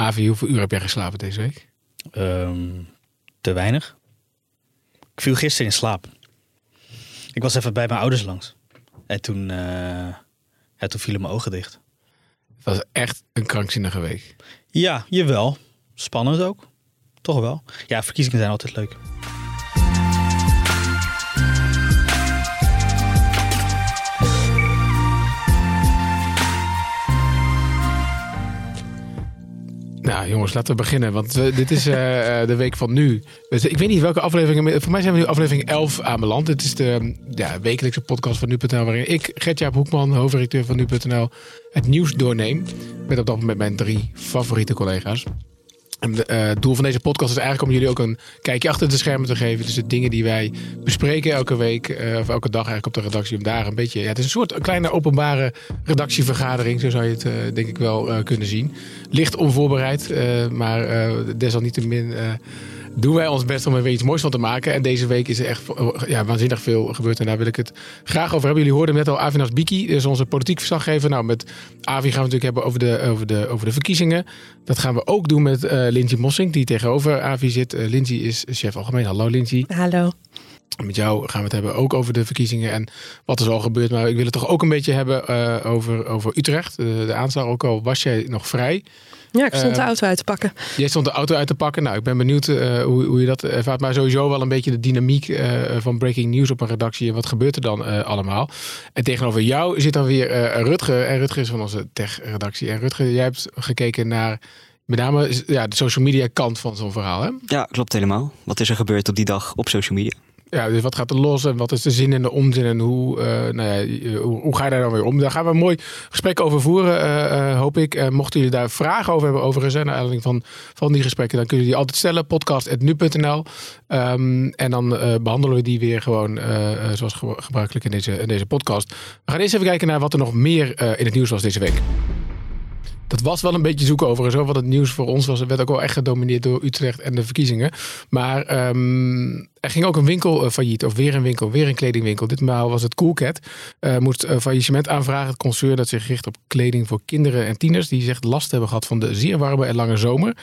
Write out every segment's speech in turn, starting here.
Avi, hoeveel uur heb jij geslapen deze week? Ehm, te weinig. Ik viel gisteren in slaap. Ik was even bij mijn ouders langs. En toen, uh, ja, toen vielen mijn ogen dicht. Het was echt een krankzinnige week. Ja, jawel. Spannend ook. Toch wel. Ja, verkiezingen zijn altijd leuk. Jongens, laten we beginnen. Want uh, dit is uh, de week van nu. Dus ik weet niet welke aflevering. Voor mij zijn we nu aflevering 11 aanbeland. Dit is de ja, wekelijkse podcast van nu.nl. Waarin ik, Gertjaap Hoekman, hoofdredacteur van nu.nl, het nieuws doorneem. Met op dat moment mijn drie favoriete collega's. En uh, het doel van deze podcast is eigenlijk om jullie ook een kijkje achter de schermen te geven. Dus de dingen die wij bespreken elke week, uh, of elke dag eigenlijk op de redactie. Om daar een beetje. Ja, het is een soort kleine openbare redactievergadering. Zo zou je het uh, denk ik wel kunnen zien. Licht onvoorbereid, maar desalniettemin doen wij ons best om er weer iets moois van te maken. En deze week is er echt ja, waanzinnig veel gebeurd. En daar wil ik het graag over hebben. Jullie hoorden net al Avinas Biki, dus onze politiek verslaggever. Nou, met Avi gaan we natuurlijk hebben over de, over de, over de verkiezingen. Dat gaan we ook doen met uh, Lindsay Mossing, die tegenover Avi zit. Uh, Lindsay is chef algemeen. Hallo Lindsay. Hallo. Met jou gaan we het hebben ook over de verkiezingen en wat er al gebeurd. Maar ik wil het toch ook een beetje hebben uh, over, over Utrecht. De, de aanslag, ook al was jij nog vrij. Ja, ik stond de auto uit te pakken. Jij stond de auto uit te pakken. Nou, ik ben benieuwd uh, hoe, hoe je dat ervaart. Maar sowieso wel een beetje de dynamiek uh, van breaking news op een redactie. En wat gebeurt er dan uh, allemaal? En tegenover jou zit dan weer Rutger. En Rutger is van onze tech-redactie. En Rutger, jij hebt gekeken naar met name ja, de social media kant van zo'n verhaal. Hè? Ja, klopt helemaal. Wat is er gebeurd op die dag op social media? Ja, dus wat gaat er los en wat is de zin en de onzin en hoe, uh, nou ja, hoe, hoe, ga je daar dan weer om? Daar gaan we een mooi gesprek over voeren, uh, hoop ik. mochten jullie daar vragen over hebben, overigens, naar aanleiding van, van die gesprekken, dan kunnen jullie die altijd stellen. Podcast.nu.nl. Um, en dan behandelen we die weer gewoon zoals ge gebruikelijk in deze, in deze podcast. We gaan eerst even kijken naar wat er nog meer in het nieuws was deze week. Dat was wel een beetje zoeken overigens. Wat het nieuws voor ons was. Werd ook wel echt gedomineerd door Utrecht en de verkiezingen. Maar um, er ging ook een winkel uh, failliet. Of weer een winkel. Weer een kledingwinkel. Ditmaal was het Coolcat. Uh, moest uh, faillissement aanvragen. Het concern dat zich richt op kleding voor kinderen en tieners. Die zegt last hebben gehad van de zeer warme en lange zomer.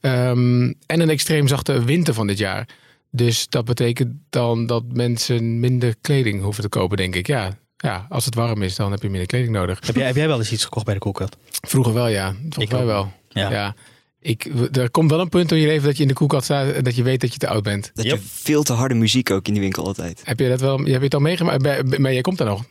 Um, en een extreem zachte winter van dit jaar. Dus dat betekent dan dat mensen minder kleding hoeven te kopen, denk ik. Ja, ja, als het warm is, dan heb je minder kleding nodig. Heb jij, heb jij wel eens iets gekocht bij de koelkast? Vroeger wel, ja. Volgens mij wel. Ja. ja. Ik, er komt wel een punt in je leven dat je in de koelkast staat en dat je weet dat je te oud bent. Dat je veel te harde muziek ook in die winkel altijd. Heb je dat wel? Heb je het al meegemaakt? Maar jij komt daar nog.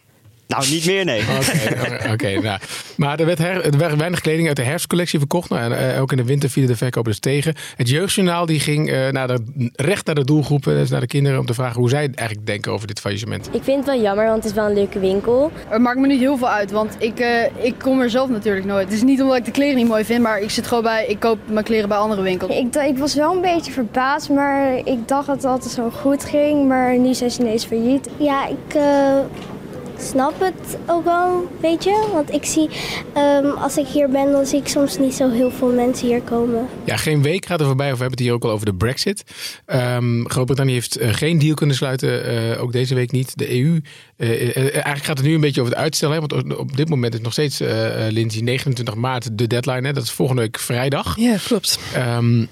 Nou, niet meer, nee. Oké, okay, nou. maar er werd, her, er werd weinig kleding uit de herfstcollectie verkocht. Nou, en uh, ook in de winter vielen de verkopers tegen. Het jeugdjournaal die ging uh, naar de, recht naar de doelgroepen, dus naar de kinderen, om te vragen hoe zij eigenlijk denken over dit faillissement. Ik vind het wel jammer, want het is wel een leuke winkel. Het maakt me niet heel veel uit, want ik, uh, ik kom er zelf natuurlijk nooit. Het is niet omdat ik de kleren niet mooi vind, maar ik zit gewoon bij, ik koop mijn kleren bij andere winkels. Ik, ik was wel een beetje verbaasd, maar ik dacht dat het altijd zo goed ging. Maar nu zijn ze ineens failliet. Ja, ik snap het ook wel een beetje. Want ik zie, um, als ik hier ben, dan zie ik soms niet zo heel veel mensen hier komen. Ja, geen week gaat er voorbij, of we hebben het hier ook al over de brexit. Um, Groot-Brittannië heeft uh, geen deal kunnen sluiten, uh, ook deze week niet. De EU, uh, eigenlijk gaat het nu een beetje over het uitstel. Hè, want op dit moment is nog steeds, Lindsay, 29 maart de deadline. Hè, dat is volgende week vrijdag. Ja, klopt. Um,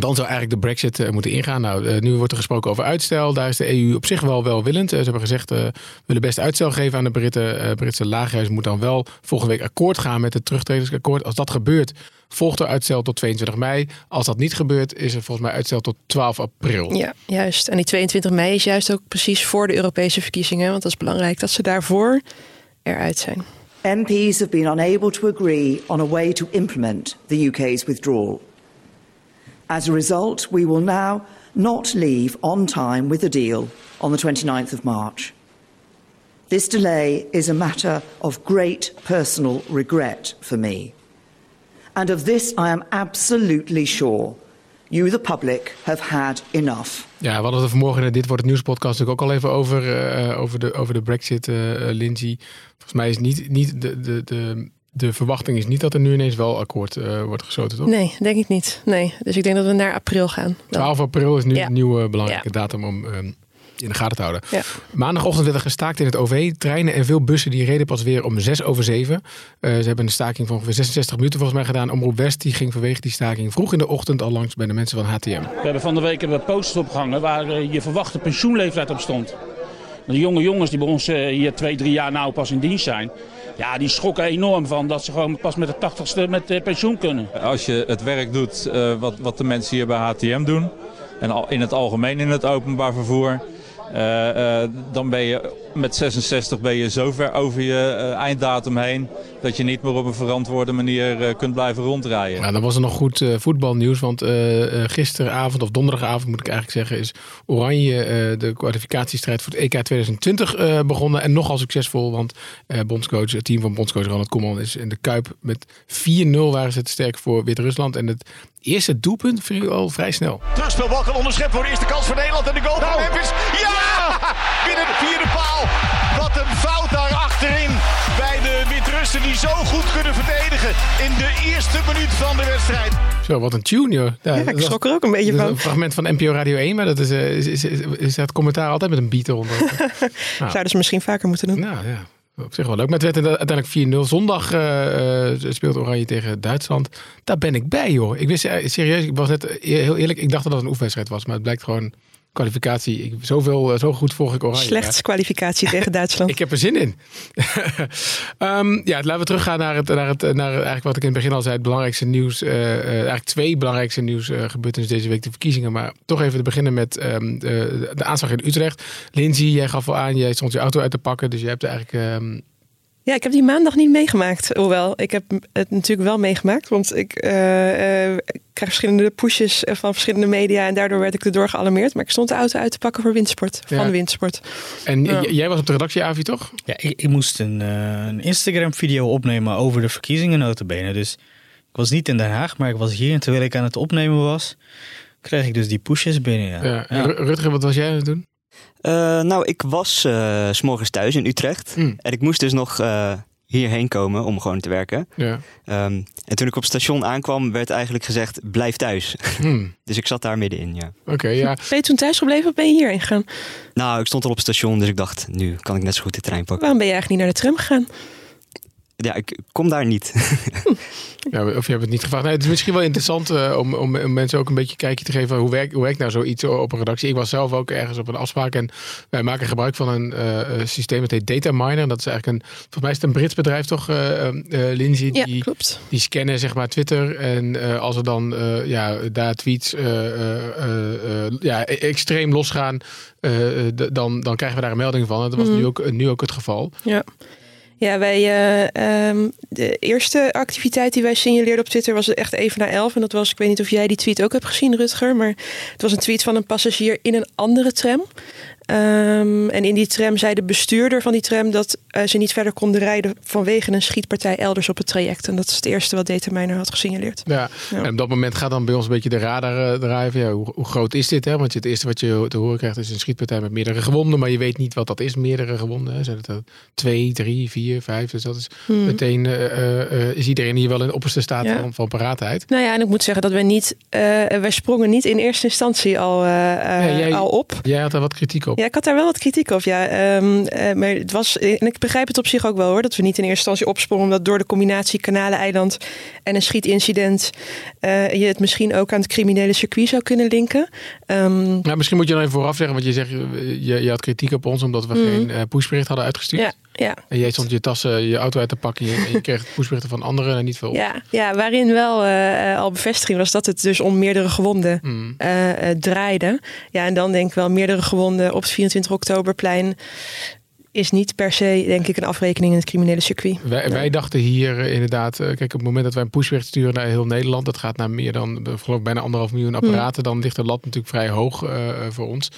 dan zou eigenlijk de brexit uh, moeten ingaan. Nou, uh, nu wordt er gesproken over uitstel. Daar is de EU op zich wel welwillend. Uh, ze hebben gezegd, we willen best uitstel geven aan de Britten. Britse lagerhuis moet dan wel volgende week akkoord gaan met het terugtredingsakkoord. Als dat gebeurt, volgt er uitstel tot 22 mei. Als dat niet gebeurt, is er volgens mij uitstel tot 12 april. Ja, juist. En die 22 mei is juist ook precies voor de Europese verkiezingen. Want dat is belangrijk dat ze daarvoor eruit zijn. MPs have been unable to agree on a way to implement the UK's withdrawal. As a result, we will now not leave on time with the deal on the 29th of March. This delay is a matter of great personal regret for me. And of this I am absolutely sure. You, the public, have had enough. Ja, we hadden het vanmorgen in Dit Wordt Het Nieuws podcast ook al even over, uh, over, de, over de brexit, uh, Lindsay. Volgens mij is niet, niet de, de de verwachting is niet dat er nu ineens wel akkoord uh, wordt gesloten, toch? Nee, denk ik niet. Nee. Dus ik denk dat we naar april gaan. Dan. 12 april is nu ja. een nieuwe belangrijke ja. datum om, um, in de gaten te houden. Ja. Maandagochtend werd er gestaakt in het OV. Treinen en veel bussen die reden pas weer om zes over zeven. Eh, ze hebben een staking van ongeveer 66 minuten volgens mij gedaan. Omroep West die ging vanwege die staking vroeg in de ochtend al langs bij de mensen van HTM. We hebben van de week hebben we posters opgehangen waar eh, je verwachte pensioenleeftijd op stond. De jonge jongens die bij ons hier twee, drie jaar nou pas in dienst zijn. Ja, die schrokken enorm van dat ze gewoon pas met de tachtigste met pensioen kunnen. Als je het werk doet eh, wat, wat de mensen hier bij HTM doen, en al, in het algemeen in het openbaar vervoer, eh, eh, dan ben je met 66 ben je zo ver over je eh, einddatum heen dat je niet meer op een verantwoorde manier eh, kunt blijven rondrijden. Nou, dan was er nog goed eh, voetbalnieuws. Want eh, eh, gisteravond of donderdagavond moet ik eigenlijk zeggen... is Oranje eh, de kwalificatiestrijd voor het EK 2020 eh, begonnen. En nogal succesvol. Want eh, bondscoach, het team van bondscoach Ronald Koeman is in de Kuip met 4-0 waren ze te sterk voor Wit-Rusland. En het eerste doelpunt viel al vrij snel. Terugspelbal kan onderschept worden. Eerste kans voor Nederland en de goal van Memphis. Ja! Binnen de vierde paal. Wat een fout daar achterin bij de Wit-Russen die zo goed kunnen verdedigen in de eerste minuut van de wedstrijd. Zo, wat een tune, joh. Ja, ik schrok er ook een beetje dat van. Een fragment van NPO Radio 1, maar dat is, eh, is, is, is, is het commentaar altijd met een beat eronder. Zouden ze misschien vaker moeten doen. Nou ja, op zich wel leuk. Maar het werd uiteindelijk 4-0. Zondag eh, eh, speelt Oranje tegen Duitsland. Daar ben ik bij, joh. Ik wist serieus, ik was net heel eerlijk, ik dacht dat het een oefenwedstrijd was, maar het blijkt gewoon kwalificatie. Ik, zoveel, eh, zo goed volg ik Oranje. Slechts kwalificatie tegen Duitsland. Ik heb er zin in. Ehm, ja, laten we teruggaan naar, het, naar, het, naar eigenlijk wat ik in het begin al zei. Het belangrijkste nieuws. eh, eh, eigenlijk twee belangrijkste nieuws uh, gebeurtenissen deze week. De verkiezingen. Maar toch even te beginnen met ehm, de, de aanslag in Utrecht. Lindsay, jij gaf al aan. Jij stond je auto uit te pakken. Dus je hebt eigenlijk... ehm, Ja, ik heb die maandag niet meegemaakt. Hoewel, ik heb het natuurlijk wel meegemaakt. Want ik eh, eh, krijg verschillende pushes eh, van verschillende media. En daardoor werd ik erdoor gealarmeerd. Maar ik stond de auto uit te pakken voor Windsport. Van Ja. Windsport. en jij was op de redactie, Avi, toch? Ja, ik, ik moest een, een Instagram-video opnemen over de verkiezingen notabene. Dus ik was niet in Den Haag, maar ik was hier. En terwijl ik aan het opnemen was, kreeg ik dus die pushes binnen. Ja. Ja. Rutger, wat was jij aan het doen? Eh, nou, ik was eh, s s'morgens thuis in Utrecht. Mm. En ik moest dus nog eh, hierheen komen om gewoon te werken. Ja. Ehm, en toen ik op het station aankwam, werd eigenlijk gezegd: blijf thuis. Hm. dus ik zat daar middenin, ja. Oké, ja. Ben je toen thuis gebleven of ben je hierheen gegaan? Nou, ik stond al op het station, dus ik dacht: nu kan ik net zo goed de trein pakken. Waarom ben je eigenlijk niet naar de tram gegaan? Ja, ik kom daar niet. Ja, of je hebt het niet gevraagd. Nee, het is misschien wel interessant eh, om, om, om mensen ook een beetje een kijkje te geven. Hoe werkt, hoe werkt nou zoiets op een redactie? Ik was zelf ook ergens op een afspraak. En wij maken gebruik van een eh, eh, systeem dat heet Data Miner. Dat is eigenlijk een, volgens mij is het een Brits bedrijf toch, eh eh, eh, Lindsay? Ja, Die, klopt. die scannen zeg maar Twitter. En eh, als er dan eh, ja, daar tweets eh, eh, eh, eh, ja, e- extreem losgaan, dan, dan krijgen we daar een melding van. En dat was Mhm. nu, ook, nu ook het geval. Ja. Ja, wij, eh, ehm, de eerste activiteit die wij signaleerden op Twitter was echt even na elf. En dat was, ik weet niet of jij die tweet ook hebt gezien, Rutger. Maar het was een tweet van een passagier in een andere tram. Ehm, en in die tram zei de bestuurder van die tram dat eh, ze niet verder konden rijden vanwege een schietpartij elders op het traject. En dat is het eerste wat Dataminer had gesignaleerd. Ja. Ja. En op dat moment gaat dan bij ons een beetje de radar eh, draaien. Ja, hoe, hoe groot is dit? Hè? Want het eerste wat je te horen krijgt is een schietpartij met meerdere gewonden. Maar je weet niet wat dat is, meerdere gewonden. Hè? Zijn het er twee, drie, vier, vijf? Dus dat is Hmm. meteen, eh, eh, eh, is iedereen hier wel in de opperste staat Ja. van, van paraatheid. Nou ja, en ik moet zeggen dat wij niet, eh, wij sprongen niet in eerste instantie al, eh, eh, jij- al op. Jij had daar wat kritiek op. Ja, ik had daar wel wat kritiek op. Ja, Ehm, eh, maar het was, en ik begrijp het op zich ook wel hoor, dat we niet in eerste instantie opsprongen, omdat door de combinatie Kanaleneiland en een schietincident eh, je het misschien ook aan het criminele circuit zou kunnen linken. Nou, misschien moet je dan even vooraf zeggen, want je zegt, eh, je, je had kritiek op ons omdat we Mhm. geen eh, pushbericht hadden uitgestuurd. ja, ja. En jij stond je tassen, je auto uit te pakken en je, en je kreeg pushberichten van anderen en niet veel. Ja, ja, waarin wel eh, al bevestiging was dat het dus om meerdere gewonden Mm. draaide. Ja, en dan denk ik wel meerdere gewonden op het 24 oktoberplein is niet per se, denk ik, een afrekening in het criminele circuit. Wij, wij dachten hier eh, inderdaad, eh, kijk, op het moment dat wij een pushbericht sturen naar heel Nederland, dat gaat naar meer dan, eh, geloof ik, bijna anderhalf miljoen apparaten, dan ligt de lat natuurlijk vrij hoog voor ons.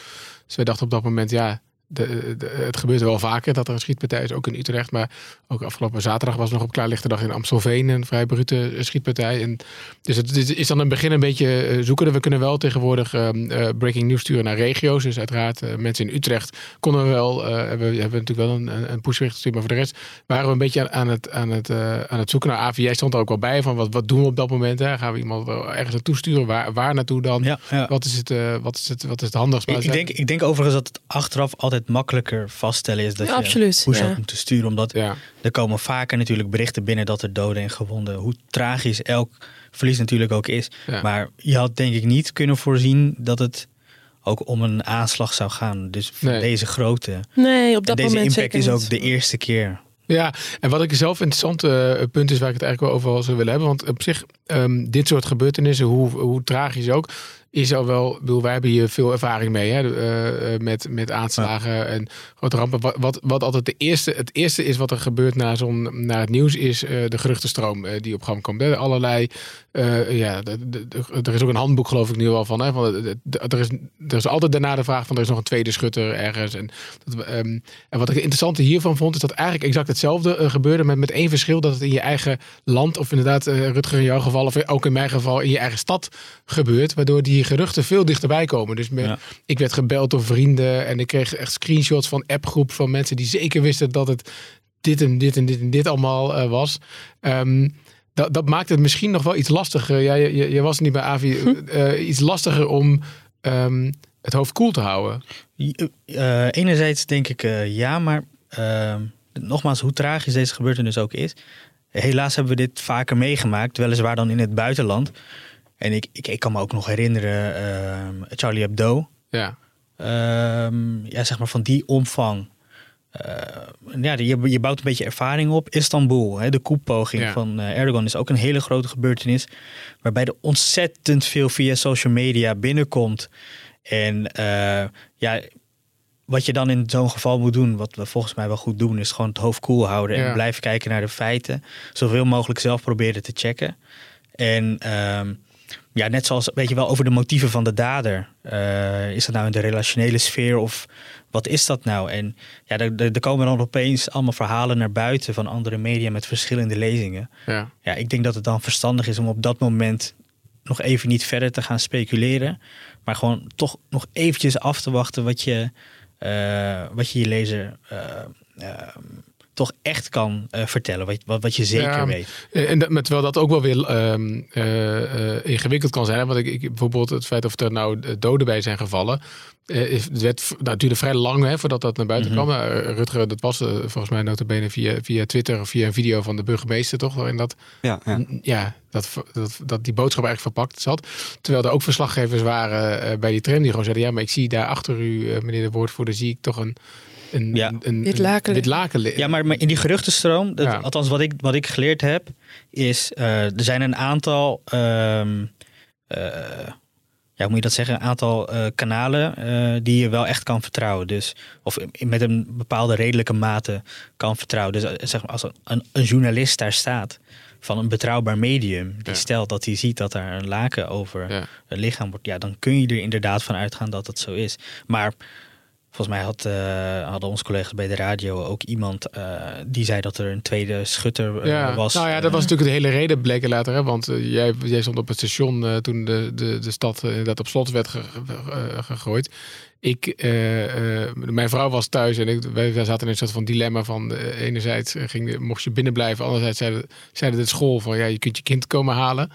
Dus wij dachten op dat moment, ja, de, de- het gebeurt wel vaker dat er een schietpartij is, ook in Utrecht. Maar ook afgelopen zaterdag was nog op klaarlichte dag in Amstelveen een vrij brute schietpartij. En dus het, het is dan het begin een beetje eh, zoeken. We kunnen wel tegenwoordig ehm, eh, breaking news sturen naar regio's. Dus uiteraard eh, mensen in Utrecht konden we wel, eh, we- hebben natuurlijk wel een, een- een pushbericht gestuurd. Maar voor de rest waren we een beetje aan, het, aan, het, eh, aan het zoeken naar AV. Jij stond er ook wel bij van wat, wat doen we op dat moment? Hè? Gaan we iemand ergens naartoe sturen? Waar, waar naartoe dan? Ja, ja. Wat, is het, eh, wat, is het, wat is het handigst? Ik, denk, ik denk overigens dat het achteraf altijd makkelijker vaststellen is dat Ja, je absoluut, hoe ze ja. moeten sturen. Omdat Ja. er komen vaker natuurlijk berichten binnen dat er doden en gewonden. Hoe tragisch elk verlies natuurlijk ook is. Ja. Maar je had denk ik niet kunnen voorzien dat het ook om een aanslag zou gaan. Dus van Nee. deze grootte. Nee, op En dat deze moment impact zeker is ook niet. de eerste keer. Ja, en wat ik zelf interessant eh, punt is waar ik het eigenlijk wel over zou willen hebben. Want op zich, ehm, dit soort gebeurtenissen, hoe, hoe tragisch ook, is al wel. ik bedoel, wij hebben hier veel ervaring mee, hè, eh, eh, met, met aanslagen en grote rampen. Wat, wat, wat altijd de eerste, het eerste is wat er gebeurt na, zo'n, na het nieuws, is eh, de geruchtenstroom die op gang komt. Hè. Allerlei, ja, de- de- de- er is ook een handboek geloof ik nu al van. Hè, van er, is, er is altijd daarna de vraag van er is nog een tweede schutter ergens. En, dat, ehm, en wat ik het interessante hiervan vond, is dat eigenlijk exact hetzelfde gebeurde. Met, met één verschil dat het in je eigen land, of inderdaad Rutger in jouw geval, of ook in mijn geval in je eigen stad gebeurt. Waardoor die geruchten veel dichterbij komen. Dus Ja. ik werd gebeld door vrienden en ik kreeg echt screenshots van appgroep van mensen die zeker wisten dat het dit en dit en dit en dit allemaal eh, was. Ehm, dat, dat maakt het misschien nog wel iets lastiger. Ja, je, je, je was niet bij Avi. eh, iets lastiger om ehm, het hoofd koel te houden. Eh, enerzijds denk ik ja, maar eh, nogmaals, hoe tragisch deze gebeurtenis ook is. Helaas hebben we dit vaker meegemaakt, weliswaar dan in het buitenland. En ik, ik, ik kan me ook nog herinneren, eh, Charlie Hebdo. Ja. Ehm, ja, zeg maar van die omvang. Eh, ja, je, je bouwt een beetje ervaring op. Istanbul, hè, de koepoging Ja. van eh, Erdogan is ook een hele grote gebeurtenis. Waarbij er ontzettend veel via social media binnenkomt. En eh, ja, wat je dan in zo'n geval moet doen, wat we volgens mij wel goed doen, is gewoon het hoofd koel houden Ja. en blijven kijken naar de feiten. Zoveel mogelijk zelf proberen te checken. En ehm, ja, net zoals, weet je wel, over de motieven van de dader. Eh, is dat nou in de relationele sfeer of wat is dat nou? En ja, er, komen dan opeens allemaal verhalen naar buiten van andere media met verschillende lezingen. Ja. Ja, ik denk dat het dan verstandig is om op dat moment nog even niet verder te gaan speculeren. Maar gewoon toch nog eventjes af te wachten wat je eh, wat je, je lezer eh, toch echt kan eh, vertellen. Wat, wat, wat je zeker Ja, weet. En en dat, terwijl dat ook wel weer ehm, eh, eh, ingewikkeld kan zijn. hè. Want ik, ik, bijvoorbeeld het feit of er nou eh, doden bij zijn gevallen. eh, het werd, nou, het duurde vrij lang hè, voordat dat naar buiten Mhm. kwam. Eh, Rutger, dat was eh, volgens mij notabene via, via Twitter of via een video van de burgemeester, toch? Waarin dat, Ja, ja. ja, dat, dat, dat die boodschap eigenlijk verpakt zat. Terwijl er ook verslaggevers waren eh, bij die tram die gewoon zeiden... ja, maar ik zie daar achter u, eh, meneer de woordvoerder, zie ik toch een... Een, Ja. een, een, Wit laken een wit laken liggen. Ja, maar maar in die geruchtenstroom, dat, Ja. althans wat ik, wat ik geleerd heb, is eh, er zijn een aantal, ehm, eh, ja, hoe moet je dat zeggen, een aantal eh, kanalen eh, die je wel echt kan vertrouwen. Dus, of met een bepaalde redelijke mate kan vertrouwen. Dus zeg maar, als een, een, journalist daar staat van een betrouwbaar medium, die Ja. stelt dat hij ziet dat daar een laken over Ja. het lichaam wordt, ja, dan kun je er inderdaad van uitgaan dat het zo is. Maar Volgens mij had, eh, hadden onze collega's bij de radio ook iemand eh, die zei dat er een tweede schutter eh, Ja, was. nou ja, dat was natuurlijk de hele reden, bleek er later. Hè? Want jij, jij stond op het station toen de, de, de stad inderdaad op slot werd ge- ge- gegooid. Ik, mijn vrouw was thuis en ik, wij, zaten in een soort van dilemma van enerzijds ging, mocht je binnen blijven, anderzijds zeiden, zeiden de school van ja, je kunt je kind komen halen.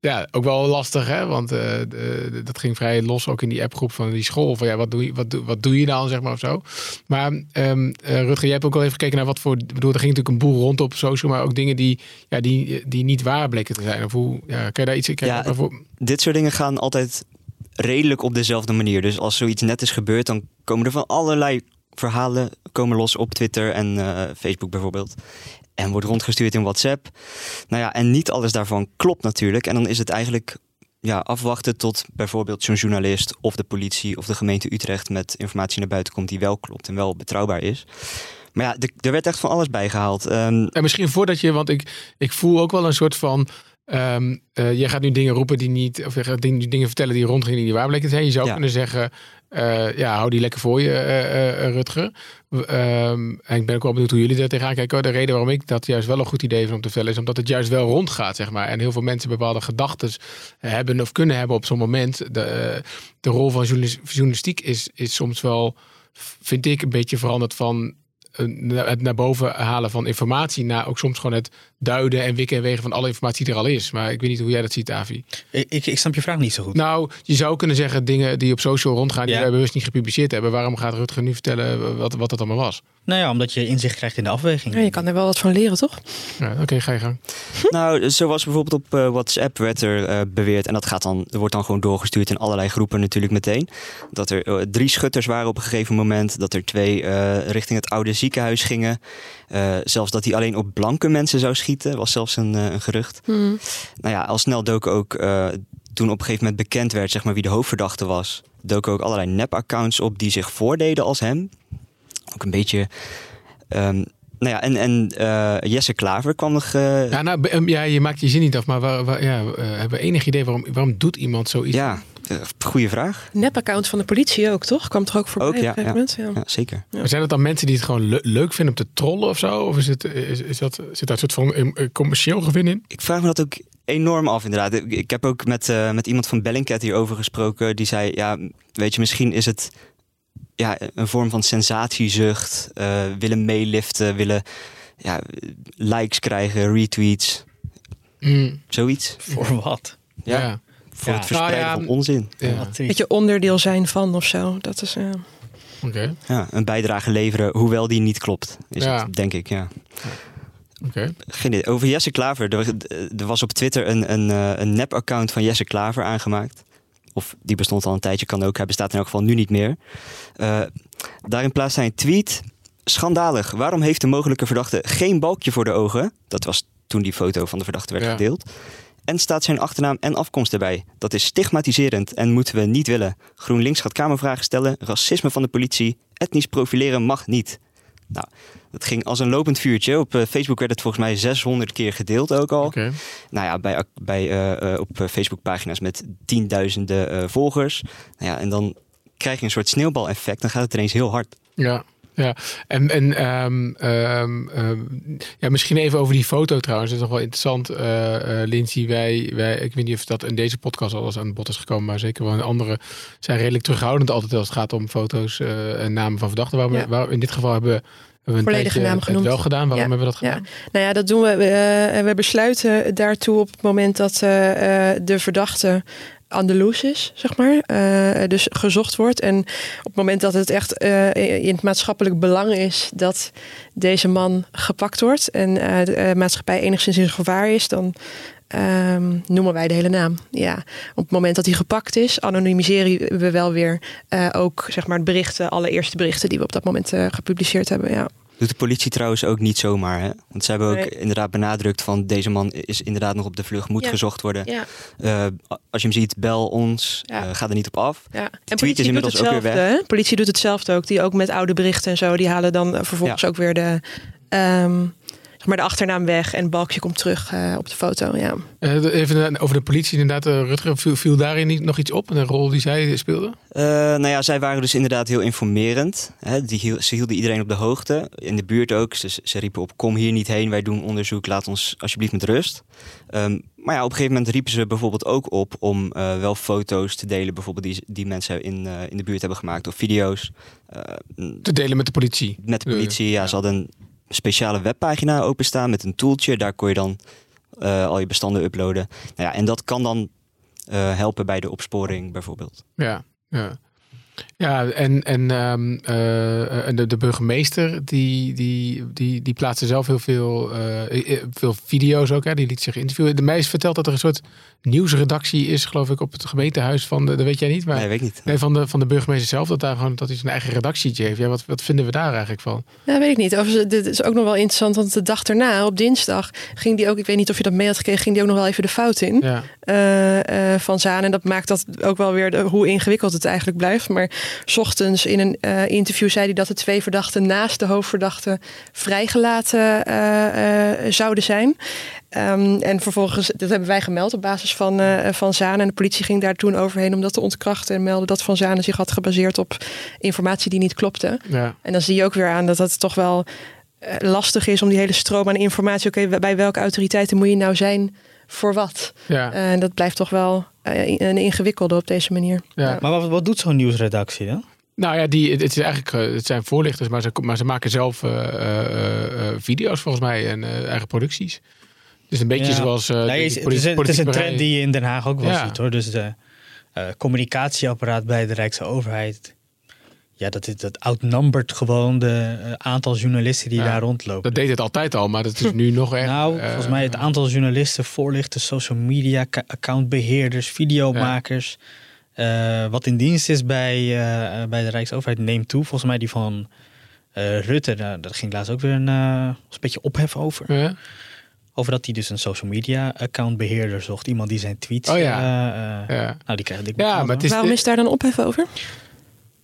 Ja, ook wel lastig, hè? Want eh, de- dat ging vrij los ook in die appgroep van die school. Van ja, wat doe je, wat doe, wat doe je dan, zeg maar of zo. Maar ehm eh, Rutger, jij hebt ook al even gekeken naar wat voor. Ik bedoel, er ging natuurlijk een boel rond op social, maar ook dingen die, ja, die, die niet waar bleken te zijn. Of hoe, ja, kan je daar iets in Ja? Dit soort dingen gaan altijd redelijk op dezelfde manier. Dus als zoiets net is gebeurd, dan komen er van allerlei verhalen komen los op Twitter en eh, Facebook bijvoorbeeld. En wordt rondgestuurd in WhatsApp. Nou ja, en niet alles daarvan klopt natuurlijk. En dan is het eigenlijk ja, afwachten tot bijvoorbeeld zo'n journalist of de politie of de gemeente Utrecht met informatie naar buiten komt die wel klopt en wel betrouwbaar is. Maar ja, er- er werd echt van alles bijgehaald. Ehm, En misschien voordat je, want ik, ik voel ook wel een soort van. eh, je gaat nu dingen roepen die niet. Of je gaat dingen, dingen vertellen die rondgingen die niet waar bleken te zijn. Je zou Ja. kunnen zeggen. Eh, ja, hou die lekker voor je, eh, eh, Rutger. Ehm, en ik ben ook wel benieuwd hoe jullie daar tegenaan kijken. De reden waarom ik dat juist wel een goed idee vind om te vertellen... is omdat het juist wel rondgaat, zeg maar. En heel veel mensen bepaalde gedachten hebben of kunnen hebben op zo'n moment. De, de rol van journalis- journalistiek is, is soms wel, vind ik, een beetje veranderd van het naar boven halen van informatie naar ook soms gewoon het duiden en wikken en wegen van alle informatie die er al is. Maar ik weet niet hoe jij dat ziet, Avi. Ik, ik, ik snap je vraag niet zo goed. Nou, je zou kunnen zeggen dingen die op social rondgaan die wij bewust niet gepubliceerd hebben. Waarom gaat Rutger nu vertellen wat, wat het allemaal was? Nou ja, omdat je inzicht krijgt in de afweging. Ja, je kan er wel wat van leren, toch? Ja, Oké, ga je gang. Nou, zoals bijvoorbeeld op eh, WhatsApp werd er eh, beweerd, en dat gaat dan, er wordt dan gewoon doorgestuurd in allerlei groepen natuurlijk meteen, dat er eh, drie schutters waren op een gegeven moment, dat er twee eh, richting het oude ziekenhuis gingen, Eh, zelfs dat hij alleen op blanke mensen zou schieten, was zelfs een, een gerucht. Hmm. Nou ja, al snel doken ook, eh, toen op een gegeven moment bekend werd zeg maar, wie de hoofdverdachte was, doken ook allerlei nep-accounts op die zich voordeden als hem. Ook een beetje... ehm, nou ja, en, en eh, Jesse Klaver kwam nog... eh, Ja, nou, um, ja, je maakt je zin niet af, maar waar, waar- ja, eh, hebben we enig idee waarom, waarom doet iemand zoiets? Ja, goede vraag. Nep-account van de politie ook, toch? Kwam toch ook voorbij Ook, op ja, een gegeven ja. moment? Ja. Ja, zeker. Maar zijn het dan mensen die het gewoon le- leuk vinden om te trollen of zo? Of is het, is, is dat, zit daar een soort van eh, commercieel gewin in? Ik vraag me dat ook enorm af, inderdaad. Ik, ik heb ook met, eh, met iemand van Bellingcat hierover gesproken. Die zei, ja, weet je, misschien is het ja, een vorm van sensatiezucht. eh, willen meeliften, willen ja, likes krijgen, retweets, Mm, zoiets. Voor wat? Ja, ja. voor Ja. het verspreiden Nou ja, van onzin. ja. Wat triest. Dat je onderdeel zijn van of zo. Dat is, eh, Oké, Ja, een bijdrage leveren, hoewel die niet klopt, is Ja. het, denk ik, ja. Geen idee. Over Jesse Klaver. Er, er was op Twitter een, een, eh, een nep-account van Jesse Klaver aangemaakt. Of die bestond al een tijdje, kan ook. Hij bestaat in elk geval nu niet meer. Eh, daarin plaatst hij een tweet. Schandalig. Waarom heeft de mogelijke verdachte geen balkje voor de ogen? Dat was toen die foto van de verdachte werd Ja. gedeeld. En staat zijn achternaam en afkomst erbij. Dat is stigmatiserend en moeten we niet willen. GroenLinks gaat kamervragen stellen. Racisme van de politie. Etnisch profileren mag niet. Nou, dat ging als een lopend vuurtje. Op eh, Facebook werd het volgens mij 600 keer gedeeld ook al. Oké. Nou ja, bij, bij, eh, op Facebookpagina's met tienduizenden volgers. Nou ja, en dan krijg je een soort sneeuwbaleffect. Dan gaat het ineens heel hard. Ja, ja. En, en ehm, ehm, ehm, ja, misschien even over die foto trouwens. Dat is nog wel interessant, eh, Lindsay. Wij, wij, ik weet niet of dat in deze podcast al eens aan bod is gekomen, maar zeker wel in andere zijn redelijk terughoudend altijd als het gaat om foto's eh, en namen van verdachten. Waarom, Ja. waar, in dit geval hebben, hebben we een Volledige tijdje naam genoemd. wel gedaan. Waarom Ja. hebben we dat gedaan? Nou ja, dat doen we. We, we besluiten daartoe op het moment dat de verdachte aan is, zeg maar. Eh, dus gezocht wordt. En op het moment dat het echt eh, in het maatschappelijk belang is dat deze man gepakt wordt en eh, de maatschappij enigszins in gevaar is, dan ehm, noemen wij de hele naam. Ja, op het moment dat hij gepakt is, anonimiseren we wel weer ook zeg maar, berichten, alle eerste berichten die we op dat moment gepubliceerd hebben. Ja. Doet de politie trouwens ook niet zomaar. Hè? Want ze hebben ook Nee. inderdaad benadrukt van deze man is inderdaad nog op de vlucht, moet Ja. gezocht worden. Ja. Eh, als je hem ziet, bel ons. Ja. Eh, ga er niet op af. Ja. En is politie doet inmiddels ook weer weg. hè? Politie doet hetzelfde ook. Die ook met oude berichten en zo. Die halen dan vervolgens ook weer de, ehm, maar de achternaam weg. En het balkje komt terug eh, op de foto. Ja. Eh, even over de politie inderdaad. eh, Rutger, viel, viel daarin niet nog iets op? Een rol die zij speelde? Eh, nou ja, zij waren dus inderdaad heel informerend. Hè? Die ze hielden iedereen op de hoogte. In de buurt ook. Ze, ze riepen op, kom hier niet heen. Wij doen onderzoek. Laat ons alsjeblieft met rust. Ehm, maar ja, op een gegeven moment riepen ze bijvoorbeeld ook op... om eh, wel foto's te delen. Bijvoorbeeld die, die mensen in, eh, in de buurt hebben gemaakt. Of video's. Eh, Te delen met de politie. met de politie. Ja, ja. ze hadden een speciale webpagina openstaan met een tooltje. Daar kon je dan eh, al je bestanden uploaden. Nou ja, en dat kan dan eh, helpen bij de opsporing bijvoorbeeld. Ja, ja. Ja, en, en, ehm, eh, en de, de burgemeester die, die, die, die plaatste zelf heel veel, eh, eh, veel video's ook. Hè? Die liet zich interviewen. De mij is verteld dat er een soort nieuwsredactie is, geloof ik, op het gemeentehuis van de, dat weet jij niet, maar Nee, weet ik niet. nee, van, de, van de burgemeester zelf, dat, daar gewoon, dat hij zijn eigen redactietje heeft. Ja, wat, wat vinden we daar eigenlijk van? Ja, weet ik niet. Of, ze- dit is ook nog wel interessant. Want de dag daarna, op dinsdag, ging die ook... Ik weet niet of je dat mee had gekregen. Ging die ook nog wel even de fout in. Ja, eh, eh, van Zaan. En dat maakt dat ook wel weer de, hoe ingewikkeld het eigenlijk blijft. Maar 's ochtends in een eh, interview zei hij dat de twee verdachten naast de hoofdverdachte vrijgelaten eh, eh, zouden zijn. Ehm, en vervolgens, dat hebben wij gemeld op basis van, uh, van Zaan. En de politie ging daar toen overheen om dat te ontkrachten. En melden dat Van Zaan zich had gebaseerd op informatie die niet klopte. Ja. En dan zie je ook weer aan dat dat toch wel uh, lastig is om die hele stroom aan informatie. Oké, bij welke autoriteiten moet je nou zijn voor wat? Ja. En dat blijft toch wel een ingewikkelde op deze manier. Ja. Maar wat, wat doet zo'n nieuwsredactie dan? Nou ja, die, het, is eigenlijk, het zijn voorlichters, maar ze, maar ze maken zelf uh, uh, video's volgens mij en eigen producties. Dus een beetje Ja. zoals. eh, Nee, het, is, een- het is een politieke trend die je in Den Haag ook wel Ja. ziet hoor. Dus de eh, communicatieapparaat bij de Rijksoverheid. Ja, dat, is, dat outnumbert gewoon de eh, aantal journalisten die Ja. daar rondlopen. Dat deed het altijd al, maar dat is nu nog echt. Nou, eh, volgens mij het aantal journalisten, voorlichters, social media, accountbeheerders, videomakers. eh, wat in dienst is bij, eh, bij de Rijksoverheid neemt toe. Volgens mij die van eh, Rutte, daar, daar ging laatst ook weer een, een beetje ophef over. Ja. Over dat hij dus een social media accountbeheerder zocht. Iemand die zijn tweets... Oh ja. eh, eh, Ja. Nou, die krijgt dik Ja, maar het is- Waarom is daar dan ophef over?